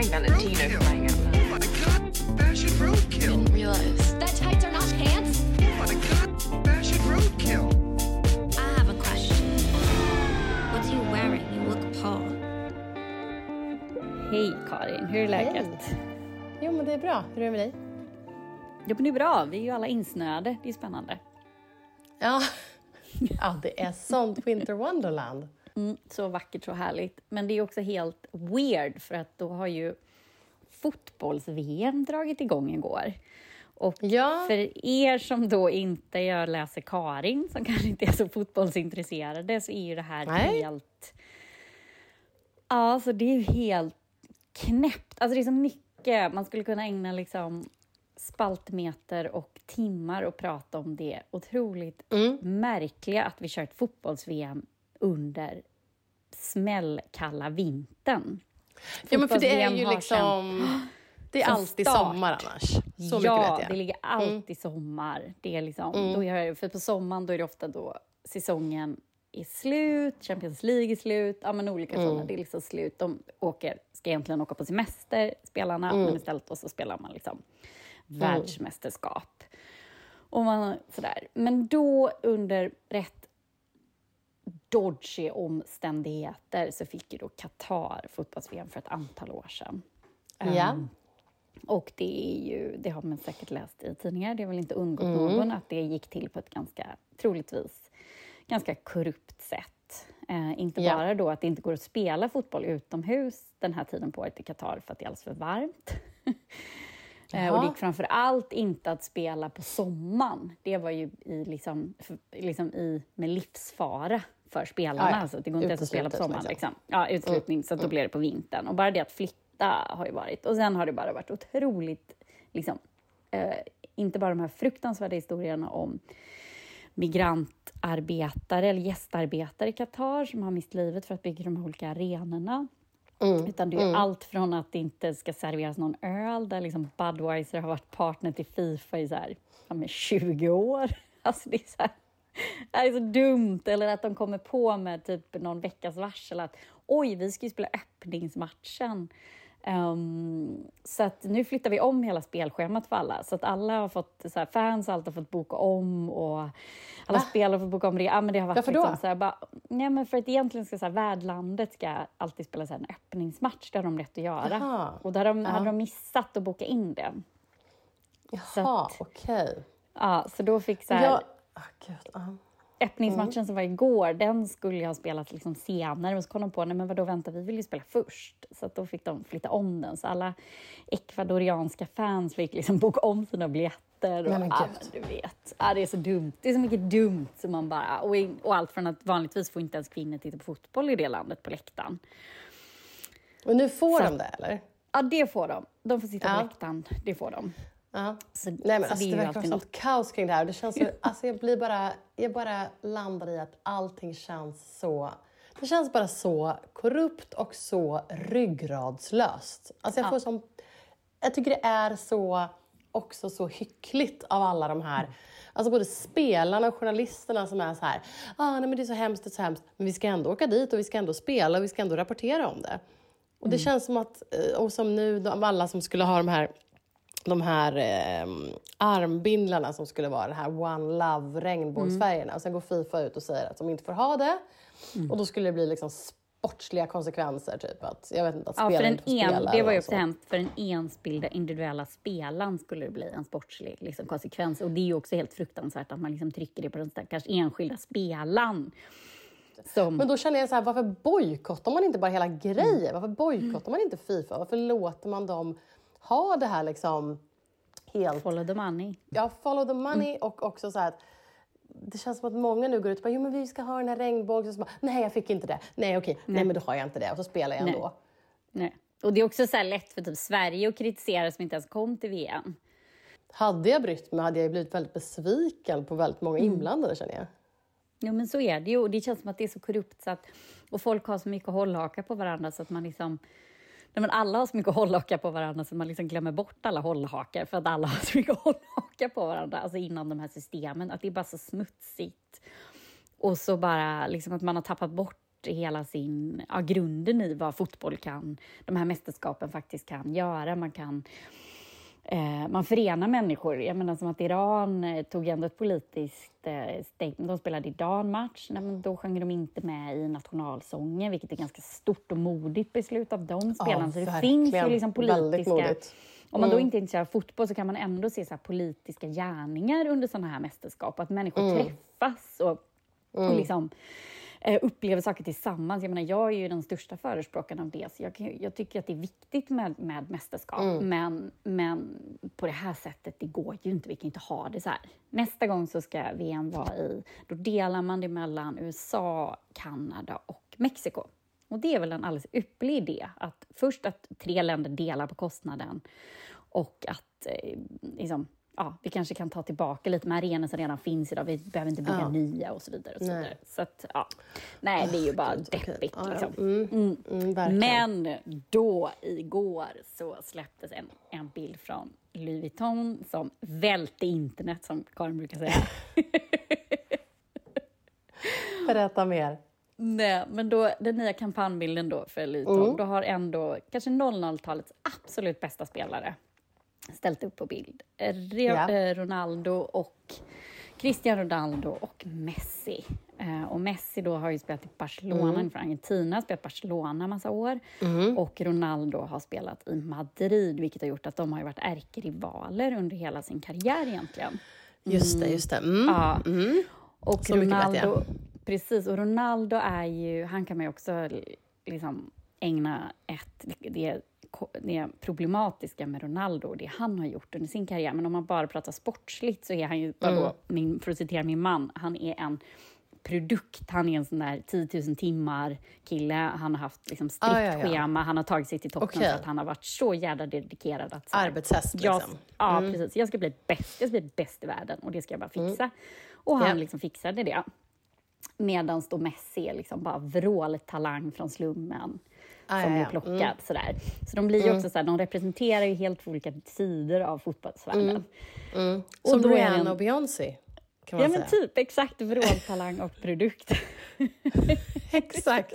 wearing Valentino flying out loud. Oh my god, fashion roadkill. Didn't realize. That tights are not pants? Oh my god, fashion roadkill. I have a question. What are you wearing? You look Paul. Hej Karin, hur är läget? Jo, men det är bra. Hur är det med dig? Jo men det är bra, vi är ju alla insnöade, det är spännande. Ja, ja det är sånt Winter Wonderland. Mm, så vackert, så härligt. Men det är också helt weird för att då har ju fotbolls-VM dragit igång igår. Och Ja. för er som då inte jag läser Karin, som kanske inte är så fotbollsintresserade, så är ju det här Nej. helt... Ja, så det är ju helt knäppt. Alltså det är så mycket, man skulle kunna ägna liksom spaltmeter och timmar och prata om det otroligt märkliga att vi kör ett fotbolls-VM under smällkalla vintern. Ja, men för det är ju liksom... Det är alltid start. sommar annars. Så ja, det ligger alltid sommar. Det är liksom, då gör, för på sommaren då är det ofta då säsongen är slut, Champions League är slut, ja men olika sådana, det är liksom slut. De åker, ska egentligen åka på semester, spelarna, men istället då så spelar man liksom världsmästerskap. Och man, sådär. Men då under rätt dodgy omständigheter så fick ju då Qatar fotbolls-VM för ett antal år sedan. Ja. Ehm, och det är ju, det har man säkert läst i tidningar, det har väl inte undgått någon att det gick till på ett ganska, troligtvis, ganska korrupt sätt. Eh, inte Ja. bara då att det inte går att spela fotboll utomhus den här tiden på året i Qatar för att det är alldeles för varmt. Eh, och det gick framför allt inte att spela på sommaren. Det var ju i, liksom, för, liksom i, med livsfara för spelarna. Ja, ja. Så det går inte ens att spela på sommaren. liksom. Liksom. Ja, utslutning. Så att då blev det på vintern. Och bara det att flytta har ju varit. Och sen har det bara varit otroligt, liksom, eh, inte bara de här fruktansvärda historierna om migrantarbetare eller gästarbetare i Qatar som har mist livet för att bygga de olika arenorna. Utan det är allt från att det inte ska serveras någon öl, där liksom Budweiser har varit partner till Fifa i så här, ja, men 20 år. Alltså det är så här, det är så dumt. Eller att de kommer på med typ någon veckas varsel att oj, vi ska ju spela öppningsmatchen. Ehm, så att nu flyttar vi om hela spelschemat för alla. Så att alla har fått, så här, fans har alltid fått boka om och alla Va? spelare har fått boka om det. Ja, men det har varit Varför då? liksom så här, bara, nej, men för att egentligen ska så här, värdlandet ska alltid spela så här, en öppningsmatch. Det har de rätt att göra. Jaha. Och där de, Ja. hade de missat att boka in det. Jaha, okej. Ja, så då fick så här, Ja, ah, gud. ja. öppningsmatchen som var igår, den skulle jag ha spelat liksom senare. Men så kom de på, nej men vadå, vänta, vi vill ju spela först. Så då fick de flytta om den. Så alla ecuadorianska fans fick liksom boka om sina biljetter. Och, Nej, men men du vet, ja, det är så dumt. Det är så mycket dumt som man bara... Och, och allt från att vanligtvis får inte ens kvinnor titta på fotboll i det landet på läktaren. Och nu får Så- de det, eller? Ja, det får de. De får sitta Ja. på läktaren. Det får de. Ja. Så, Nej, men så alltså, är det ju verkar vara sånt kaos kring det här. Det känns så, alltså, jag, blir bara, jag bara landar i att allting känns så... Det känns bara så korrupt och så ryggradslöst. Alltså jag, får som, jag tycker det är så också så hyckligt av alla de här, alltså både spelarna och journalisterna som är så här, ah, nej men det är så hemskt, det är så hemskt, men vi ska ändå åka dit och vi ska ändå spela och vi ska ändå rapportera om det. Och det känns som att, eh, och som nu, de, alla som skulle ha de här de här eh, armbindlarna som skulle vara det här One Love regnbågsfärgerna. Och sen går Fifa ut och säger att de inte får ha det. Och då skulle det bli liksom sportsliga konsekvenser. Typ att, jag vet inte, att Ja, för en en, det var ju hemskt. För den enskilda individuella spelaren skulle det bli en sportslig liksom, konsekvens. Och det är ju också helt fruktansvärt att man liksom trycker det på den stackars enskilda spelaren. Som, Men då känner jag så här, varför bojkottar man inte bara hela grejen? Mm. Varför bojkottar man inte Fifa? Varför låter man dem ha det här liksom helt follow the money. Ja, follow the money Mm. och också så här att det känns som att många nu går ut och bara, jo men vi ska ha den här regnbågen. Och så bara, nej, jag fick inte det. Nej, okej. Nej. men då har jag inte det. Och så spelar jag Nej. ändå. Nej. Och det är också så lätt för typ Sverige att kritisera som inte ens kom till VM. Hade jag brytt mig hade jag blivit väldigt besviken på väldigt många Mm. inblandade känner jag. Jo, men så är det ju. Och det känns som att det är så korrupt så att, och folk har så mycket hållhakar på varandra så att man liksom Nej, men alla har så mycket hållhakar på varandra så man liksom glömmer bort alla hållhakar för att alla har så mycket hållhakar på varandra, alltså inom de här systemen. Att det är bara så smutsigt. Och så bara liksom att man har tappat bort hela sin, ja, grunden i vad fotboll kan, de här mästerskapen faktiskt kan göra. Man kan man förenar människor. Jag menar som att Iran eh, tog ändå ett politiskt eh, statement. De spelade Iran-match, Nej, men då sjöng de inte med i nationalsången, vilket är ganska stort och modigt beslut av de spelarna. så det finns ju liksom politiska... Om man då inte är intresserad av fotboll så kan man ändå se så politiska gärningar under sådana här mästerskap. Att människor träffas och, och liksom, eh, upplever saker tillsammans. Jag menar, jag är ju den största förespråkaren av det, så jag, jag tycker att det är viktigt med, med mästerskap. Men, men på det här sättet, det går ju inte. Vi kan inte ha det så här. Nästa gång så ska VM vara i, då delar man det mellan USA, Kanada och Mexiko. Och det är väl en alldeles ypperlig idé, att först att tre länder delar på kostnaden och att eh, liksom, ja, vi kanske kan ta tillbaka lite med arenor som redan finns idag. Vi behöver inte bygga Ja. nya och så vidare. Och så vidare. Så att, ja. Nej, det är ju bara Gud, okej. deppigt. Ja. Liksom. Mm, mm, verkligen. Men då, igår, så släpptes en, en bild från Louis Vuitton som välte internet, som Karin brukar säga. Berätta mer. Nej, men då, den nya kampanjbilden då för Louis Vuitton, Mm. då har ändå kanske 00-talets absolut bästa spelare ställt upp på bild. Re- eh, Ronaldo och Cristiano Ronaldo och Messi. Eh, och Messi då har ju spelat i Barcelona, Mm. från Argentina, spelat Barcelona massa år. Och Ronaldo har spelat i Madrid, vilket har gjort att de har varit ärkerivaler under hela sin karriär egentligen. Just det, just det. Mm. Ja. Och Så. Ronaldo, precis, och Ronaldo är ju, han kan man ju också liksom ägna ett, det, det problematiska med Ronaldo, och det han har gjort under sin karriär, men om man bara pratar sportsligt så är han ju, Mm. vadå, min, för att citera min man, han är en produkt, han är en sån där 10 000 timmar kille, han har haft liksom strikt Ah, ja, ja. schema, han har tagit sig till toppen Okej. för att han har varit så jävla dedikerad att så här, Arbetshäst jag, liksom. Ja, precis. Jag ska bli bäst. Jag ska bli bäst i världen och det ska jag bara fixa. Och han Ja. liksom fixade det. Medan då Messi är liksom bara vråltalang från slummen Ah, som ja, ja. plockad. Sådär. Så de blir ju också så här, de representerar ju helt olika sidor av fotbollsvärlden. Mm. Och Som Rihanna en- och Beyoncé. Kan man Ja men typ, exakt. Vråltalang och produkt. Exakt.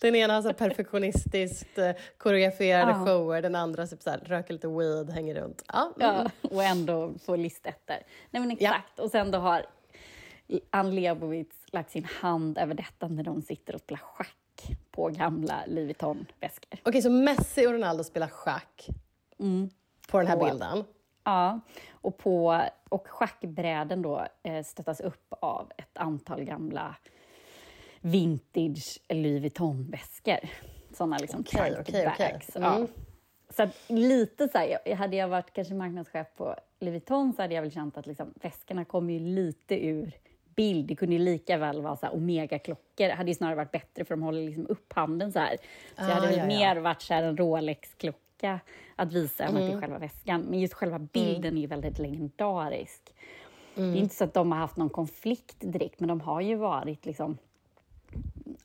Den ena har så perfektionistiskt eh, koreograferade Ja. shower, den andra typ så här, röker lite weed, hänger runt. Ja, mm. Ja, och ändå få listetter. Nej men exakt. Och sen då har Ann Leibovitz lagt sin hand över detta när de sitter och spelar schack på gamla Louis Vuitton-väskor. Okej, så Messi och Ronaldo spelar schack på den här På- bilden. Ja, och, på, och schackbräden då eh, stöttas upp av ett antal gamla vintage Louis Vuitton-väskor. Såna liksom okej, okej. bags. Mm. Ja. Så att lite så här, jag- hade jag varit kanske marknadschef på Louis Vuitton så hade jag väl känt att liksom, väskorna kommer ju lite ur bild. Det kunde ju lika väl vara så här Omega-klockor. Det hade ju snarare varit bättre för de håller liksom upp handen så här. Så Ah, hade väl ja, ja. mer varit så här en Rolex-klocka att visa än att Mm. det är själva väskan. Men just själva bilden är ju väldigt legendarisk. Mm. Det är inte så att de har haft någon konflikt direkt, men de har ju varit liksom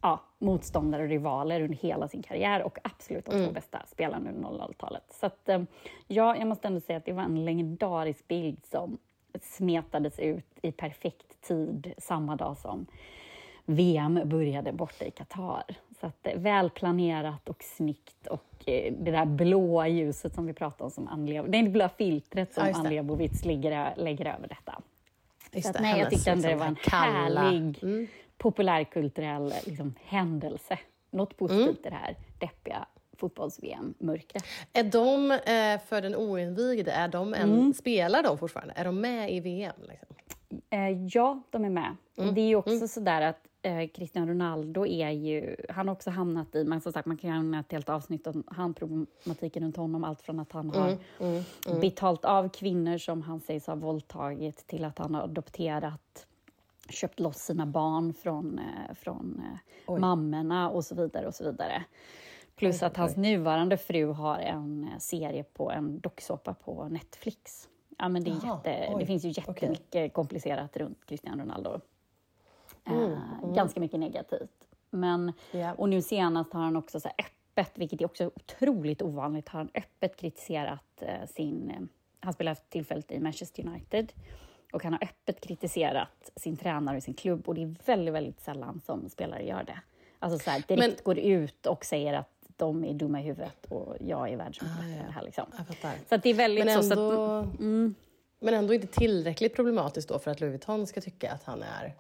ja, motståndare och rivaler under hela sin karriär och absolut de två Mm. bästa spelarna under 00-talet. Så att, eh, ja, jag måste ändå säga att det var en legendarisk bild som smetades ut i perfekt tid samma dag som VM började borta i Qatar. Så att, eh, välplanerat och snyggt och eh, det där blåa ljuset som vi pratade om, som Ann Lebo, det är det blåa filtret som Ja. Ann Lebovitz lägger, lägger över detta. Just Så att, det, nej, jag tyckte ändå det liksom var en kalla- härlig Mm. populärkulturell liksom, händelse. Något positivt i det här deppiga fotbolls-VM-mörkret. Är de, eh, för den oinvigde, är de en, Mm. spelar de fortfarande? Är de med i VM? Liksom? Eh, ja, de är med. Mm. Det är ju också sådär att eh, Cristiano Ronaldo är ju... Han har också hamnat i... Men som sagt, man kan ju hamna ett helt avsnitt om han problematiken runt honom. Allt från att han har Mm, betalt av kvinnor som han sägs ha våldtagit till att han har adopterat köpt loss sina barn från, eh, från eh, mammorna och så vidare. och så vidare. Plus att hans nuvarande fru har en eh, serie på en docksåpa på Netflix. Ja, men det, är Jaha, jätte, oj, det finns ju jättemycket komplicerat runt Cristiano Ronaldo. Mm, Eh, Ganska mycket negativt. Men, Ja. Och nu senast har han också så öppet, vilket är också otroligt ovanligt, har han öppet kritiserat eh, sin... Eh, han spelar tillfället i Manchester United och han har öppet kritiserat sin tränare och sin klubb och det är väldigt, väldigt sällan som spelare gör det. Alltså så här, direkt går ut och säger att de är dumma i huvudet och jag är världsmästare här liksom. Jag fattar. Så det är väldigt Men så, så att, ändå, men ändå inte tillräckligt problematiskt då för att Louis Vuitton ska tycka att han är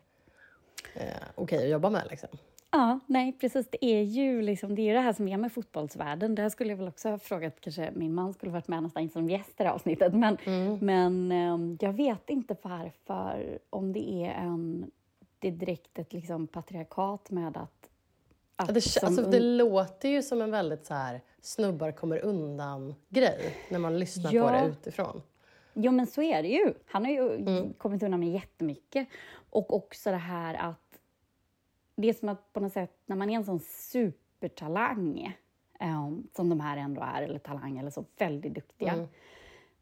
eh, okej att jobba med. Liksom. Ja, nej precis. Det är ju liksom, det, är det här som är med fotbollsvärlden. Det här skulle jag väl också ha frågat, kanske min man skulle varit med nästan som gäst i det här avsnittet. Men, men eh, jag vet inte varför, om det är en, det är direkt ett liksom patriarkat med att... att Det, som alltså, un- det låter ju som en väldigt så här, snubbar kommer undan-grej när man lyssnar på Ja. det utifrån. Jo, men så är det ju. Han har ju Mm. kommit undan med jättemycket. Och också det här att... Det är som att på något sätt, när man är en sån supertalang, ehm, som de här ändå är, eller talang, eller så väldigt duktiga. Mm.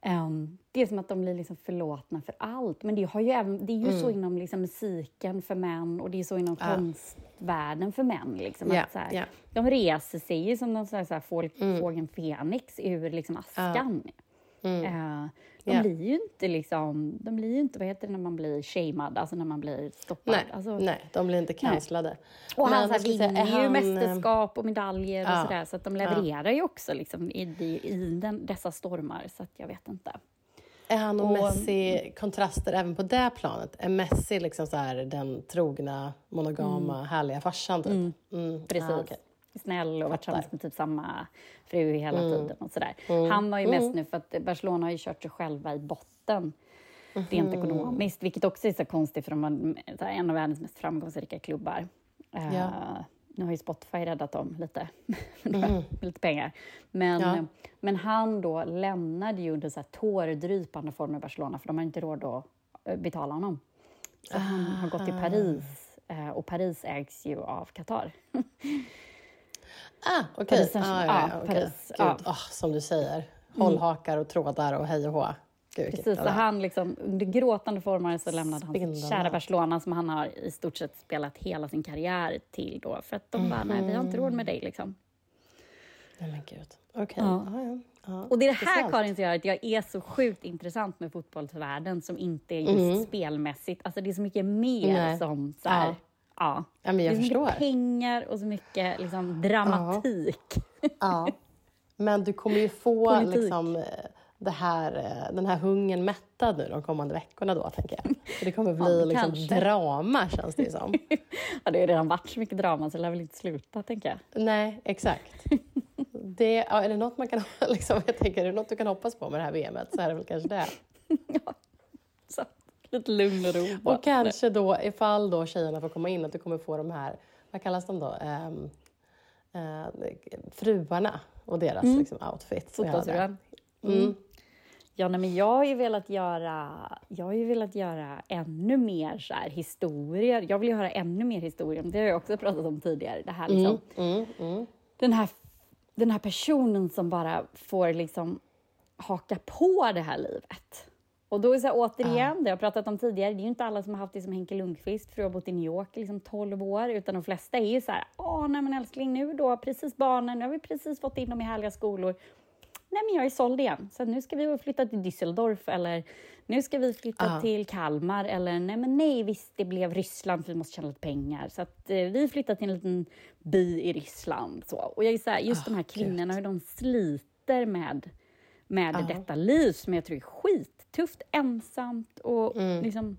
Ehm, det är som att de blir liksom förlåtna för allt. Men det, har ju även, det är ju så Mm. inom liksom musiken för män och det är så inom konstvärlden för män. Liksom, Ja, att så här, ja. De reser sig ju som någon så här, så här, fål, Mm. fågeln Fenix ur liksom askan. Eh, de Ja. blir ju inte liksom, de blir ju inte, vad heter det när man blir shamead, alltså när man blir stoppad. Nej, Alltså, nej, de blir inte cancellade. och Men han vinner är ju han, mästerskap och medaljer ja, och sådär, så att de levererar ju också liksom, i, i, den, dessa stormar, så att jag vet inte. Är han och, Messi kontraster även på det planet? Är Messi liksom så här, den trogna, monogama, härliga farsan? Typ? Mm. Precis. Ah, okej. Snäll och varit tillsammans med typ samma fru hela Mm. tiden och sådär. Han var ju mest nu för att Barcelona har ju kört sig själva i botten rent Mhm. ekonomiskt, vilket också är så konstigt för de här, en av världens mest framgångsrika klubbar. Ja. Nu har ju Spotify räddat dem lite, med lite pengar. Men. Ja. men han då lämnade ju under så här tårdrypande former Barcelona, för de har inte råd att eh, betala honom. Så han har gått till Paris, eh, och Paris ägs ju av Qatar. Ah, okej. Paris Saint- ah, ja, ja, okej. Paris, Gud, ah, som du säger. Hållhakar och trådar och hej och hå. Gud, Precis, så han liksom, under gråtande former så lämnade han sitt kära Barcelona som han har i stort sett spelat hela sin karriär till då. För att de bara, nej vi har inte råd med dig liksom. Nej men gud. Okej. Ja. Ja. Och det är det här Speciellt. Karin som gör att jag är så sjukt intressant med fotbollsvärlden som inte är just spelmässigt. Alltså det är så mycket mer Mm. Nej. som så här, Ja. Ja. Ja, men Det är jag så mycket pengar och så mycket liksom, dramatik. Ja. Men du kommer ju få liksom, eh, det här, eh, den här hungern mättad nu de kommande veckorna då, tänker jag. För det kommer bli Ja, liksom drama, känns det ju som. Ja, det har redan varit så mycket drama så det lär väl inte sluta, tänker jag. Nej, exakt. Det, ja, är det något man kan, liksom, jag tänker, är det något du kan hoppas på med det här VMet så är det väl kanske det. Så, lite lugn och ro. Och kanske då, ifall då tjejerna får komma in, att du kommer få de här, vad kallas de då? Ehm, eh, fruarna och deras liksom, outfits. det. Fotbollsruan. Mm. Ja, nej, men jag har ju velat göra, jag har ju velat göra ännu mer så här, historier. Jag vill ju höra ännu mer historier, det har jag också pratat om tidigare. Det här, liksom, Mm, mm. den, här, den här personen som bara får liksom haka på det här livet. Och då är det så här, återigen, det jag har pratat om tidigare, det är ju inte alla som har haft det som Henke Lundqvist för att ha bott i New York i liksom 12 år, utan de flesta är ju så här, åh nej men älskling, nu då, precis barnen, nu har vi precis fått in dem i härliga skolor. Nej men jag är såld igen, så nu ska vi flytta till Düsseldorf eller nu ska vi flytta Ja. till Kalmar eller nej men nej visst det blev Ryssland för vi måste tjäna lite pengar så att eh, vi flyttar till en liten by i Ryssland. Så. Och jag är så här, just de här kvinnorna, hur de sliter med, med detta liv som jag tror är skittufft, ensamt och liksom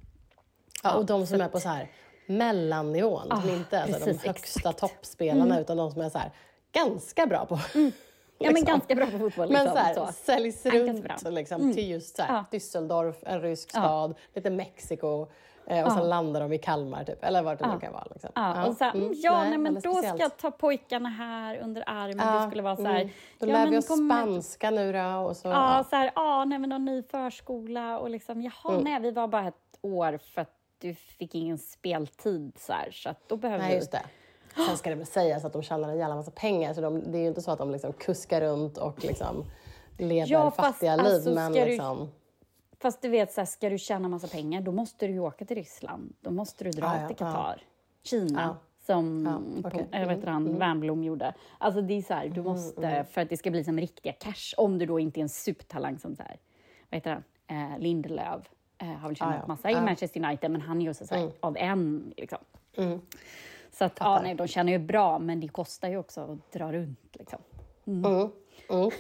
Ja, och de som är på så här mellannivån, Ah, inte är så här, de högsta exakt. toppspelarna, utan de som är så här, ganska bra på... Ja, men liksom. ganska bra på fotboll. Men Liksom, så här, så. säljs Ja, runt liksom, till just så här, Ja. Düsseldorf, en rysk Ja. stad, lite Mexiko eh, och sen landar de i Kalmar, typ, eller vart det nu kan vara. Liksom. Ja, och så här, mm, mm, ja, nej, men då ska speciellt. jag ta pojkarna här under armen. Ja, det skulle vara så här. mm. Då ja, lär men vi oss kommer- spanska nu då. Och så, Ja, ja. så här, ja, nej, men någon ny förskola och liksom, jaha, Mm. nej, vi var bara ett år för att du fick ingen speltid så här, så att då behöver Nej, just det. Sen ska det väl sägas att de tjänar en jävla massa pengar, så de, det är ju inte så att de liksom kuskar runt och liksom lever Ja, fast fattiga alltså, liv. Men ska du- liksom, Fast du vet, så här, ska du tjäna massa pengar, då måste du ju åka till Ryssland. Då måste du dra Ja, ja, till ja. Qatar. Kina, Ja. som Ja, på, okej. eller vad heter han, Wernbloom gjorde. Alltså det är så här, du måste, för att det ska bli som riktiga cash, om du då inte är en supertalang som så här, vad heter han, eh, Lindelöf. Eh, har väl tjänat Ja, ja. massa i Ja. Manchester United, men han är ju också så här, av en. Liksom. Så att, ja, nej, de tjänar ju bra, men det kostar ju också att dra runt. Liksom. Mm. Mm.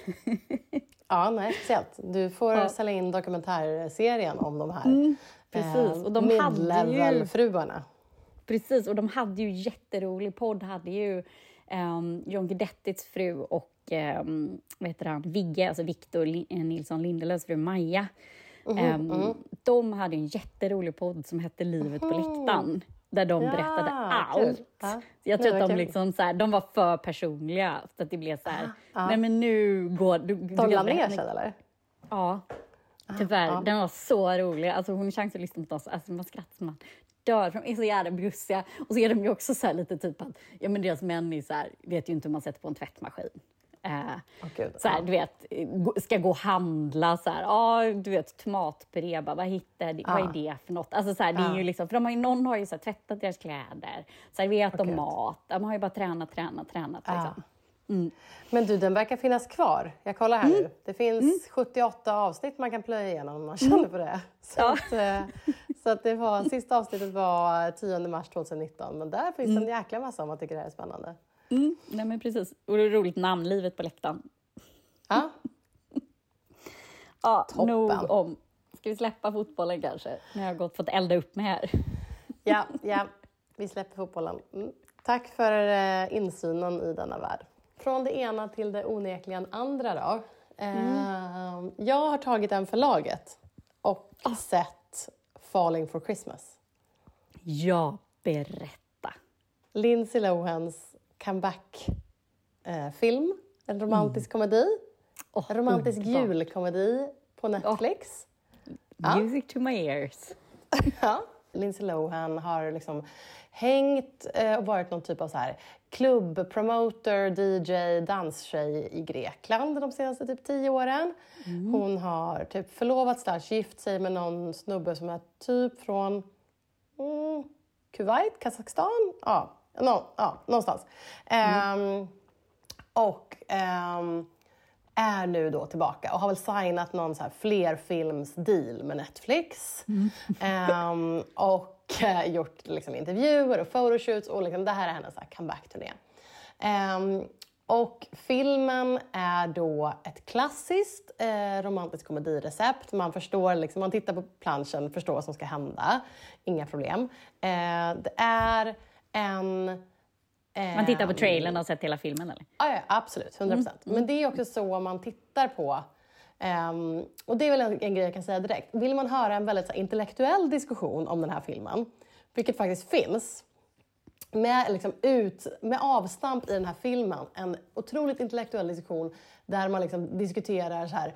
Ja, nej, speciellt. Du får Ja. sälja in dokumentärserien om de här Mm, precis. Och de hade ju- mid-level-fruarna. Precis, och de hade ju jätterolig podd. hade ju um, John Guidettis fru och um, vad heter han, Vigge, alltså Victor eh, Nilsson Lindelöfs fru Maja. Mhm, Ehm, De hade en jätterolig podd som hette Livet på läktaren. Där de Ja, berättade allt. Ja, Så jag tror att de, liksom så här, de var för personliga. Så att det blev så här, ja. nej men nu går... Du, du kan ner sen eller? Ja, tyvärr. ja. Den var så rolig. Alltså, hon har chans att lyssna på oss. Alltså, man skrattar man dör. för De är så jävla bjussiga. Och så är de ju också så lite typ att ja, men deras män är så här, vet ju inte hur man sätter på en tvättmaskin. Eh, gud. så här, du vet, ska gå och handla, så här, ja, du vet, tomatpuré, vad hittar de, vad Ja. är det för något? Alltså, så här, det är Ja. ju liksom, för de har ju, någon har ju så här, tvättat deras kläder, serverat dem Okej. mat, de har ju bara tränat, tränat, tränat. Ja. Liksom. Men du, den verkar finnas kvar. Jag kollar här nu. Det finns 78 avsnitt man kan plöja igenom om man känner för det. Så, Ja. att, eh, så att det var, sista avsnittet var 10 mars 2019. Men där finns en jäkla massa om man tycker det här är spännande. Mm, nej men precis. Och det är roligt namn, Livet på läktaren. Ja, Ja, Toppen. nog om. Ska vi släppa fotbollen kanske? Nu har jag gått fått elda upp mig här. ja, ja. vi släpper fotbollen. Mm. Tack för eh, insynen i denna värld. Från det ena till det onekligen andra då. Eh, Jag har tagit en förlaget och sett Falling for Christmas. Ja, berätta. Lindsay Lohans comeback-film. en romantisk komedi. Oh, En romantisk underbart. julkomedi på Netflix. Ja. Music to my ears. Ja. Lindsay Lohan har liksom hängt eh, och varit någon typ av så här klubbpromoter, DJ, danstjej i Grekland de senaste typ tio åren. Hon har typ förlovat slash gift sig med någon snubbe som är typ från mm, Kuwait, Kazakstan? Ja, nå, ja någonstans. Ehm, och ehm, är nu då tillbaka och har väl signat någon så här flerfilmsdeal med Netflix. Ehm, och eh, gjort liksom intervjuer och photoshoots och liksom, det här är hennes comeback-turné. Och filmen är då ett klassiskt eh, romantiskt komedirecept. Man förstår, liksom, man tittar på planschen, förstår vad som ska hända. Inga problem. Eh, det är en... Man tittar på ehm, trailern och sett hela filmen eller? Ja, ja absolut. 100 procent. Men det är också så man tittar på. ehm, och det är väl en, en grej jag kan säga direkt. Vill man höra en väldigt så intellektuell diskussion om den här filmen, vilket faktiskt finns, med, liksom, ut, med avstamp i den här filmen, en otroligt intellektuell diskussion där man liksom diskuterar så här,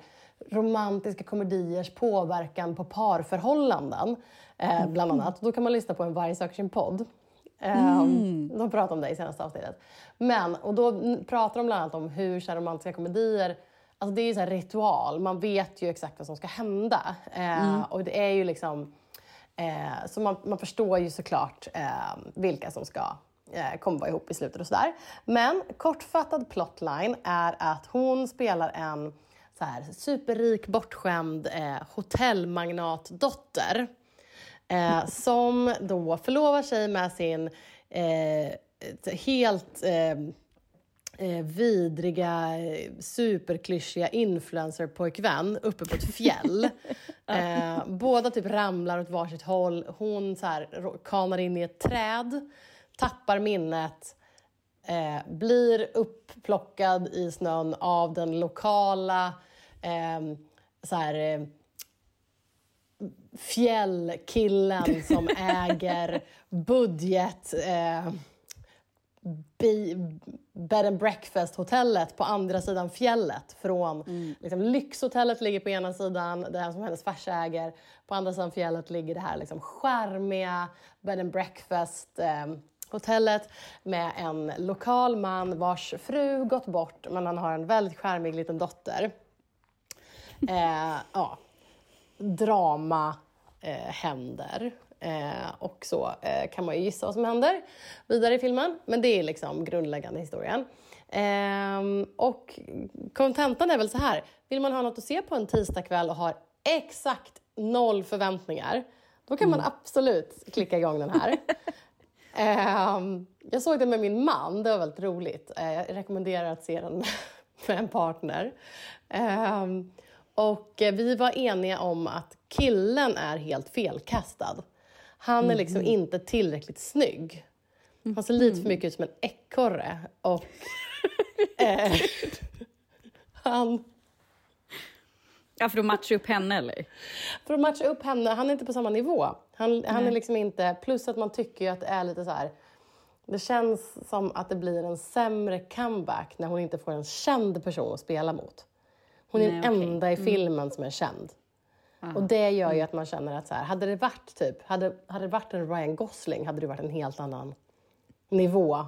romantiska komediers påverkan på parförhållanden, eh, bland annat. Då kan man lyssna på en Varg söker sin podd. Um, De pratar om det i senaste avsnittet. Men, och då pratar de bland annat om hur så här, romantiska komedier, alltså det är ju så här ritual, man vet ju exakt vad som ska hända. Eh, Och det är ju liksom, eh, så man, man förstår ju såklart eh, vilka som ska eh, kommer vara ihop i slutet och sådär. Men kortfattad plotline är att hon spelar en så här, superrik, bortskämd eh, hotellmagnatdotter eh, som då förlovar sig med sin eh, helt eh, eh, vidriga, superklyschiga influencerpojkvän uppe på ett fjäll. eh, båda typ ramlar åt varsitt håll. Hon så här, kanar in i ett träd, tappar minnet, eh, blir uppplockad i snön av den lokala eh, så här, eh, fjällkillen som äger budget eh, be, bed and breakfast-hotellet på andra sidan fjället. Från, liksom, lyxhotellet ligger på ena sidan, det här som hennes farsa äger. På andra sidan fjället ligger det här liksom, charmiga bed and breakfast eh, hotellet med en lokal man vars fru gått bort men han har en väldigt charmig liten dotter. Eh, ja, drama eh, händer. Eh, och så eh, kan man ju gissa vad som händer vidare i filmen. Men det är liksom grundläggande historien. Ehm, och kontentan är väl så här. Vill man ha något att se på en tisdagkväll och har exakt noll förväntningar, då kan man absolut klicka igång den här. Ehm, jag såg den med min man, det var väldigt roligt. Eh, jag rekommenderar att se den med, med en partner. Och eh, vi var eniga om att killen är helt felkastad. Han är liksom inte tillräckligt snygg. Han ser lite för mycket ut som en ekorre. Och eh, han... Ja, för att matcha upp henne eller? För att matcha upp henne, han är inte på samma nivå. Han, han är liksom inte, plus att man tycker ju att det är lite så här... Det känns som att det blir en sämre comeback när hon inte får en känd person att spela mot. Hon är Nej, den. Mm. enda i filmen som är känd. Och det gör ju att man känner att så här, hade det varit typ, hade, hade det varit en Ryan Gosling hade det varit en helt annan nivå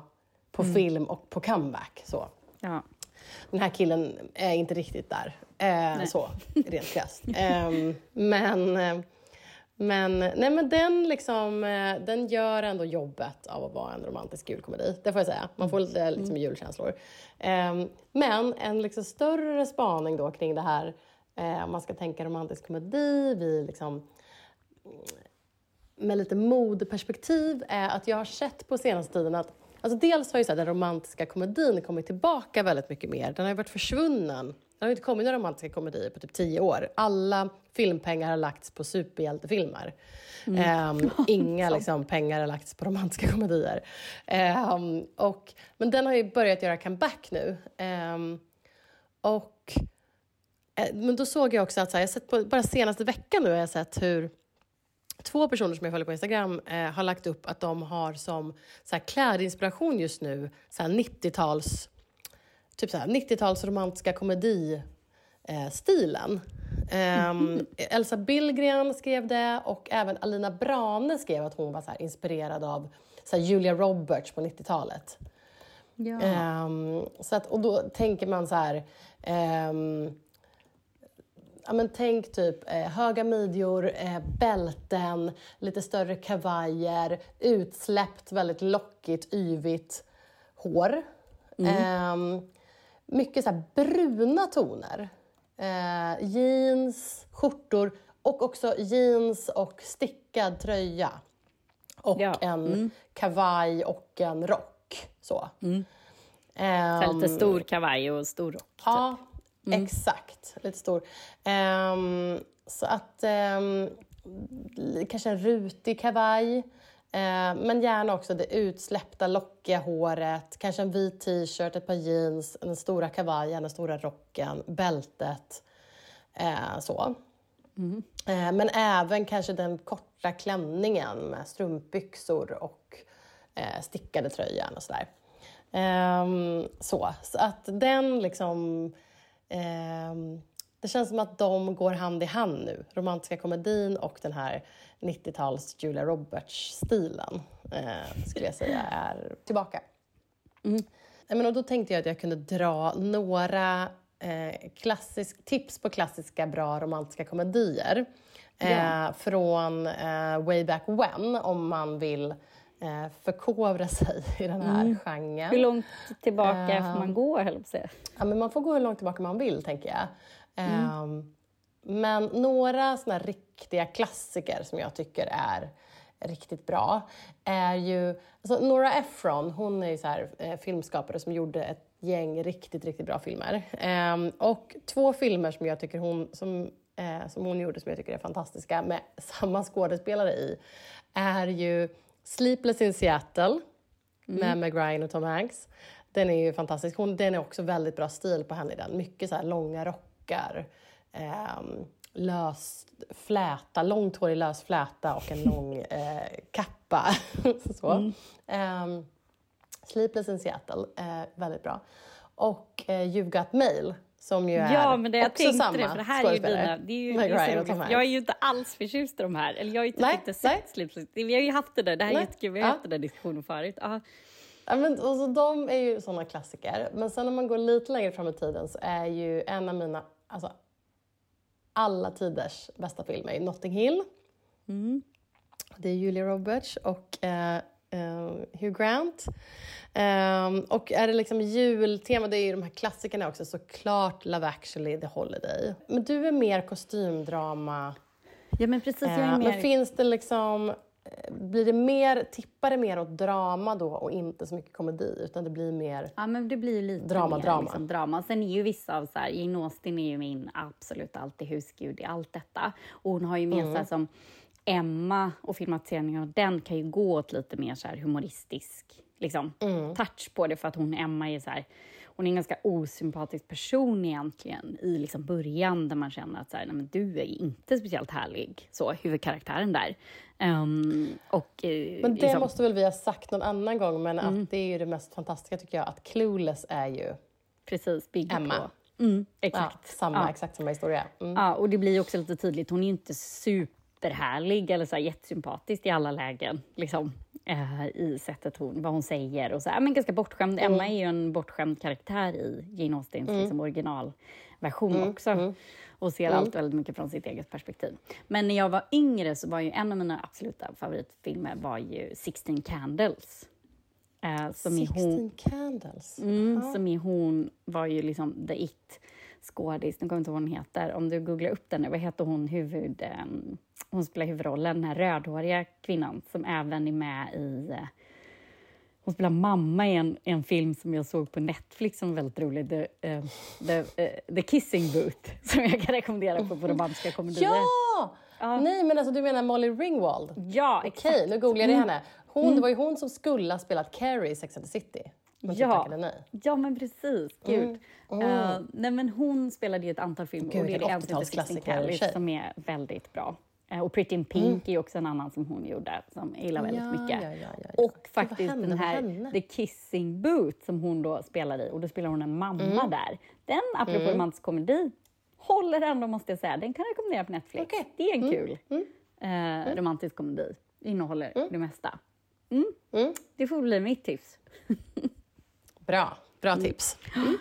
på Mm. film och på comeback. Så. Ja. Den här killen är inte riktigt där, eh, så, rent krasst. Ehm, men, eh, men, nej, men den, liksom, eh, den gör ändå jobbet av att vara en romantisk julkomedi. Det får jag säga. Man får lite liksom, julkänslor. Ehm, men en liksom, större spaning då kring det här, eh, om man ska tänka romantisk komedi, vi liksom, med lite modeperspektiv är att jag har sett på senaste tiden att Alltså dels har ju så här, den romantiska komedin kommit tillbaka väldigt mycket mer. Den har varit försvunnen. Det har inte kommit några romantiska komedier på typ tio år. Alla filmpengar har lagts på superhjältefilmer. Ehm, inga liksom, pengar har lagts på romantiska komedier. Ehm, och, men den har ju börjat göra comeback nu. Ehm, och, eh, men då såg jag också att så här, jag sett på, bara senaste veckan nu har jag sett hur två personer som jag följer på Instagram eh, har lagt upp att de har som så här, klädinspiration just nu så här 90-tals typ så här 90-tals romantiska komedi eh, stilen. Ehm, Elsa Billgren skrev det och även Alina Brane skrev att hon var så inspirerad av så Julia Roberts på 90-talet. Ja. Ehm, så att, och då tänker man så här... ehm, ja, men tänk typ eh, höga midjor, eh, bälten, lite större kavajer, utsläppt, väldigt lockigt, yvigt hår. Ehm, mycket så bruna toner. Eh, jeans, skjortor och också jeans och stickad tröja. Och Ja, en kavaj och en rock. Så. Så Ehm, lite stor kavaj och stor rock. typ. Ja, exakt. Lite stor. Ehm, så att li- kanske en rutig kavaj. Ehm, men gärna också det utsläppta lockiga håret, kanske en vit t-shirt, ett par jeans, den stora kavajen, den stora rocken, bältet. Eh, så. Eh, men även kanske den korta klänningen med strumpbyxor och eh, stickade tröjan och sådär. Ehm, så. så att den liksom... ehm, det känns som att de går hand i hand nu. Romantiska komedin och den här 90-tals Julia Roberts-stilen eh, skulle jag säga är tillbaka. Nej, Men och då tänkte jag att jag kunde dra några eh, klassisk, tips på klassiska bra romantiska komedier. Eh, Ja. Från eh, way back when, om man vill eh, förkovra sig i den här genren. Hur långt tillbaka Ehm. får man gå, höll jag. Ja, men man får gå hur långt tillbaka man vill, tänker jag. Ehm, men några såna här riktiga klassiker som jag tycker är riktigt bra är ju... Alltså Nora Ephron, hon är ju så här, eh, filmskapare som gjorde ett gäng riktigt, riktigt bra filmer. Ehm, och två filmer som jag tycker hon, som, eh, som hon gjorde som jag tycker är fantastiska med samma skådespelare i är ju Sleepless in Seattle med Meg Ryan och Tom Hanks. Den är ju fantastisk. Hon, den är också väldigt bra stil på henne i den. Mycket så långa rockar, ehm, lös fläta, långt hår i lös fläta och en lång eh, kappa. så. Ehm, Sleepless in Seattle, eh, väldigt bra. Och eh, You've Got Mail, som ju är Ja, men det, jag tänkte det, för det här är ju dina... Det är ju, Meg det är jag är ju inte alls förtjust i de här. Eller jag har ju typ Nej, inte nej. sett Sleepless. Vi har ju haft det där, det här är Nej. jättekul, vi har Ja. haft den där diskussionen förut. Ja. Ja, men, och så de är ju såna klassiker. Men sen om man går lite längre fram i tiden så är ju en av mina, alltså alla tiders bästa film är Notting Hill. Det är Julia Roberts och eh, eh, Hugh Grant. Ehm, och är det liksom jultema, det är ju de här klassikerna också, såklart Love actually, The Holiday. Men du är mer kostymdrama. ja, men precis. Jag är Eh, mer... Men finns det liksom blir det mer, tippar det mer åt drama då och inte så mycket komedi utan det blir mer... Ja, men det blir lite Drama, mer drama. Liksom, drama. Sen är ju vissa av så här, Jane Austen är ju min absolut alltid husgud i allt detta. Och hon har ju med Mm. så här som Emma och filmatiseringen av den kan ju gå åt lite mer så här humoristisk liksom, Mm. touch på det för att hon, Emma, är så här, hon är en ganska osympatisk person egentligen i liksom början där man känner att så här, nej, men du är inte speciellt härlig, så huvudkaraktären där. Ehm, och, eh, Men det liksom- måste väl vi ha sagt någon annan gång, men att det är ju det mest fantastiska tycker jag, att Clueless är ju precis Emma. på... Mm, ja, exakt. samma, Ja. exakt samma historia. Mm. Ja, och det blir också lite tydligt, hon är ju inte superhärlig eller så här jättesympatisk i alla lägen, liksom, eh, i sättet hon, vad hon säger och så. här, Men ganska bortskämd. Emma är ju en bortskämd karaktär i Jane Austens liksom, originalversion också. Och ser allt väldigt mycket från sitt eget perspektiv. Men när jag var yngre så var ju en av mina absoluta favoritfilmer var ju 16 Candles. Eh, som är hon, 16 Candles. Mm, som är hon var ju liksom the it skådis, nu kommer jag inte ihåg vad hon heter. Om du googlar upp den, vad heter hon huvud... ehm, hon spelar huvudrollen, den här rödhåriga kvinnan som även är med i... eh, hon spelar mamma i en, en film som jag såg på Netflix som var väldigt rolig, The, eh, the, eh, the Kissing Booth, som jag kan rekommendera på, på romantiska komedier. Ja! Nej, men alltså du menar Molly Ringwald? Ja, Okej, exakt. nu googlar jag henne. Hon, Det var ju hon som skulle ha spelat Carrie i Sex and the City. Men så Ja. tackade nej. Ja, men precis. Gud. Eh, nej, men hon spelade ju ett antal filmer Gud, och det är vilken en som heter 16 80-talsklassiker i och för Candles sig. som är väldigt bra. Eh, och Pretty in Pink är ju också en annan som hon gjorde som jag gillar väldigt Ja, mycket. ja, ja. Och faktiskt hände den här? The Kissing Booth som hon då spelar i och då spelar hon en mamma Mm. där. Den, apropå romantisk komedi, håller ändå måste jag säga. Den kan jag rekommendera på Netflix. Mm. Det är en kul eh, romantisk komedi. Innehåller det mesta. Mm. Det får bli mitt tips. Bra, bra tips. Mm.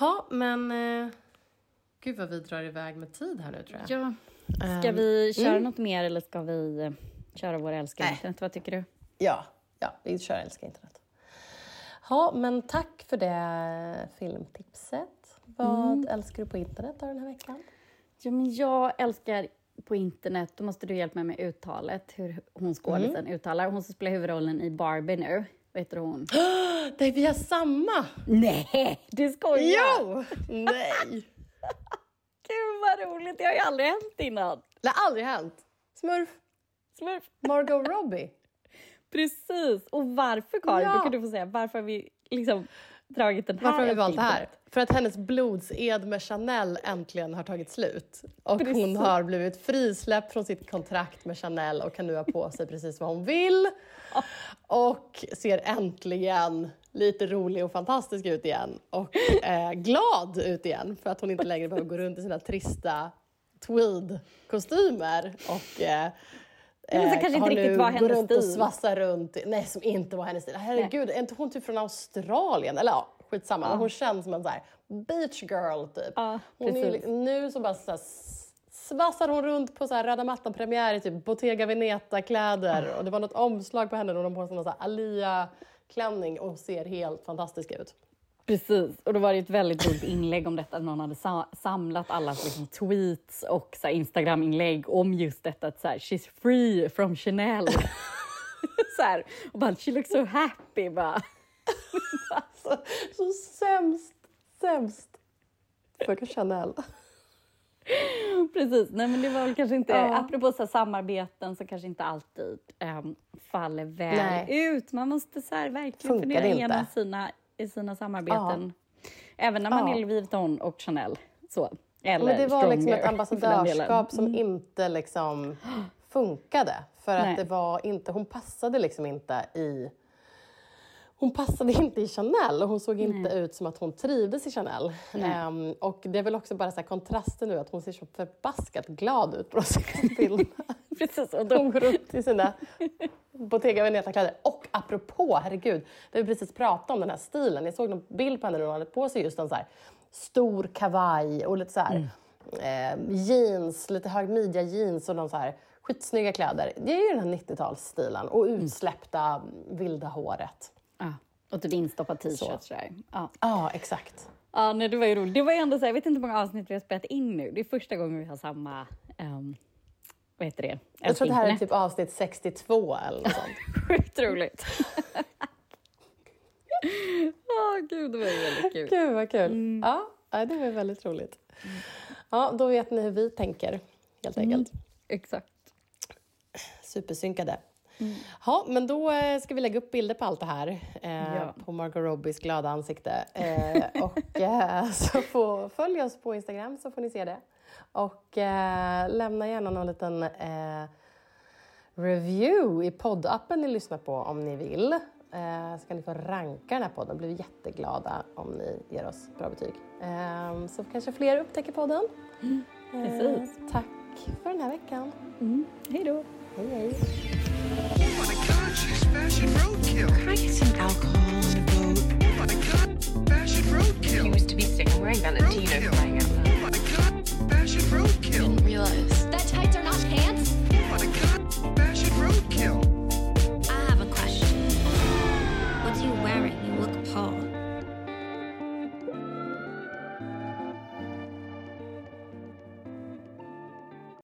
Ja, men... Eh, gud vad vi drar iväg med tid här nu tror jag. Ja. Ska Ehm, vi köra något mer eller ska vi eh, köra våra älskade Nej. internet? Vad tycker du? Ja, ja vi kör Älska internet. Ja, men tack för det filmtipset. Vad älskar du på internet den här veckan? Ja, men jag älskar på internet, då måste du hjälpa mig med uttalet, hur hon skådisen Mm. uttalar. Hon som spelar huvudrollen i Barbie nu. Heter hon? Nej, vi har samma! Nej, du skojar! Jo! Nej! Gud vad roligt, det har ju aldrig hänt innan. Det har aldrig hänt. Smurf, Smurf. Margot Robbie. Precis, och varför Karin? Ja. Då kan du få säga varför har vi liksom dragit den här Varför har vi valt det här? För att hennes blodsed med Chanel äntligen har tagit slut. Och Precis. hon har blivit frisläppt från sitt kontrakt med Chanel och kan nu ha på sig precis vad hon vill. Och ser äntligen lite rolig och fantastisk ut igen. Och eh, glad ut igen för att hon inte längre behöver gå runt i sina trista tweed-kostymer. Och eh, men som kanske inte riktigt var går hennes runt och stil. svassar runt. Nej, som inte var hennes stil. Herregud, är inte hon typ från Australien? Eller ja, skitsamma. Men hon känns som en så här beach girl typ. Ja, hon är, nu så bara så här, svassar hon runt på så här röda mattan-premiär i typ Bottega Veneta-kläder. Och det var något omslag på henne då hon har på sig här Alia-klänning och ser helt fantastisk ut. Precis, och då var det ett väldigt roligt inlägg om detta. Någon hade sa- samlat alla liksom, tweets och Instagram-inlägg om just detta att så här, she's free from Chanel. så här, och bara, she looks so happy. Bara. Så, så sämst, sämst för Chanel. Precis, nej men det var väl kanske inte, Ja. apropå så samarbeten så kanske inte alltid ehm, faller väl Nej. ut. Man måste så här, verkligen Funkar fundera inte? igenom sina, i sina samarbeten. Även när man Ja. är Louis Vuitton och Chanel. Så. Eller Men det var liksom ett ambassadörskap som inte liksom funkade. För Nej. att det var inte, hon passade liksom inte i hon passade inte i Chanel och hon såg inte ut som att hon trivdes i Chanel. Ehm, och det är väl också bara så kontrasten nu att hon ser så förbaskat glad ut på. Precis, och då, Hon går runt i sina Bottega Veneta-kläder. Och apropå, herregud, det vi precis pratat om den här stilen. Jag såg en bild på henne när hon hade på sig just en så stor kavaj och lite så här eh, jeans, lite hög midja jeans och någon så här skitsnygga kläder. Det är ju den här 90-talsstilen och utsläppta vilda håret. Och typ instoppad Så. t-shirt. sådär. Ja. Ja, exakt. Ja, nej, det var ju roligt. Det var ju ändå så här, jag vet inte hur många avsnitt vi har spelat in nu. Det är första gången vi har samma, ehm, vad heter det? Jag tror det här är typ avsnitt 62 eller något sånt. Sjukt roligt. Åh gud, det var ju väldigt kul. Gud vad kul. Ja, ja, det var väldigt roligt. Ja, då vet ni hur vi tänker helt enkelt. Exakt. Supersynkade. Ja, men då eh, ska vi lägga upp bilder på allt det här eh, Ja. på Margot Robbies glada ansikte. Eh, och eh, så få, följ oss på Instagram så får ni se det. Och eh, lämna gärna någon liten eh, review i poddappen ni lyssnar på om ni vill. Eh, så kan ni få ranka den här podden. blir vi jätteglada om ni ger oss bra betyg. Eh, så kanske fler upptäcker podden. Precis. Eh, tack för den här veckan. Mm. Hej då. Hej hej. Can I get some alcohol? Oh my god, fashion roadkill. Used to be wearing Valentino flying out. Oh my god, fashion roadkill. Didn't realize that tights are not pants. Oh my god, fashion roadkill.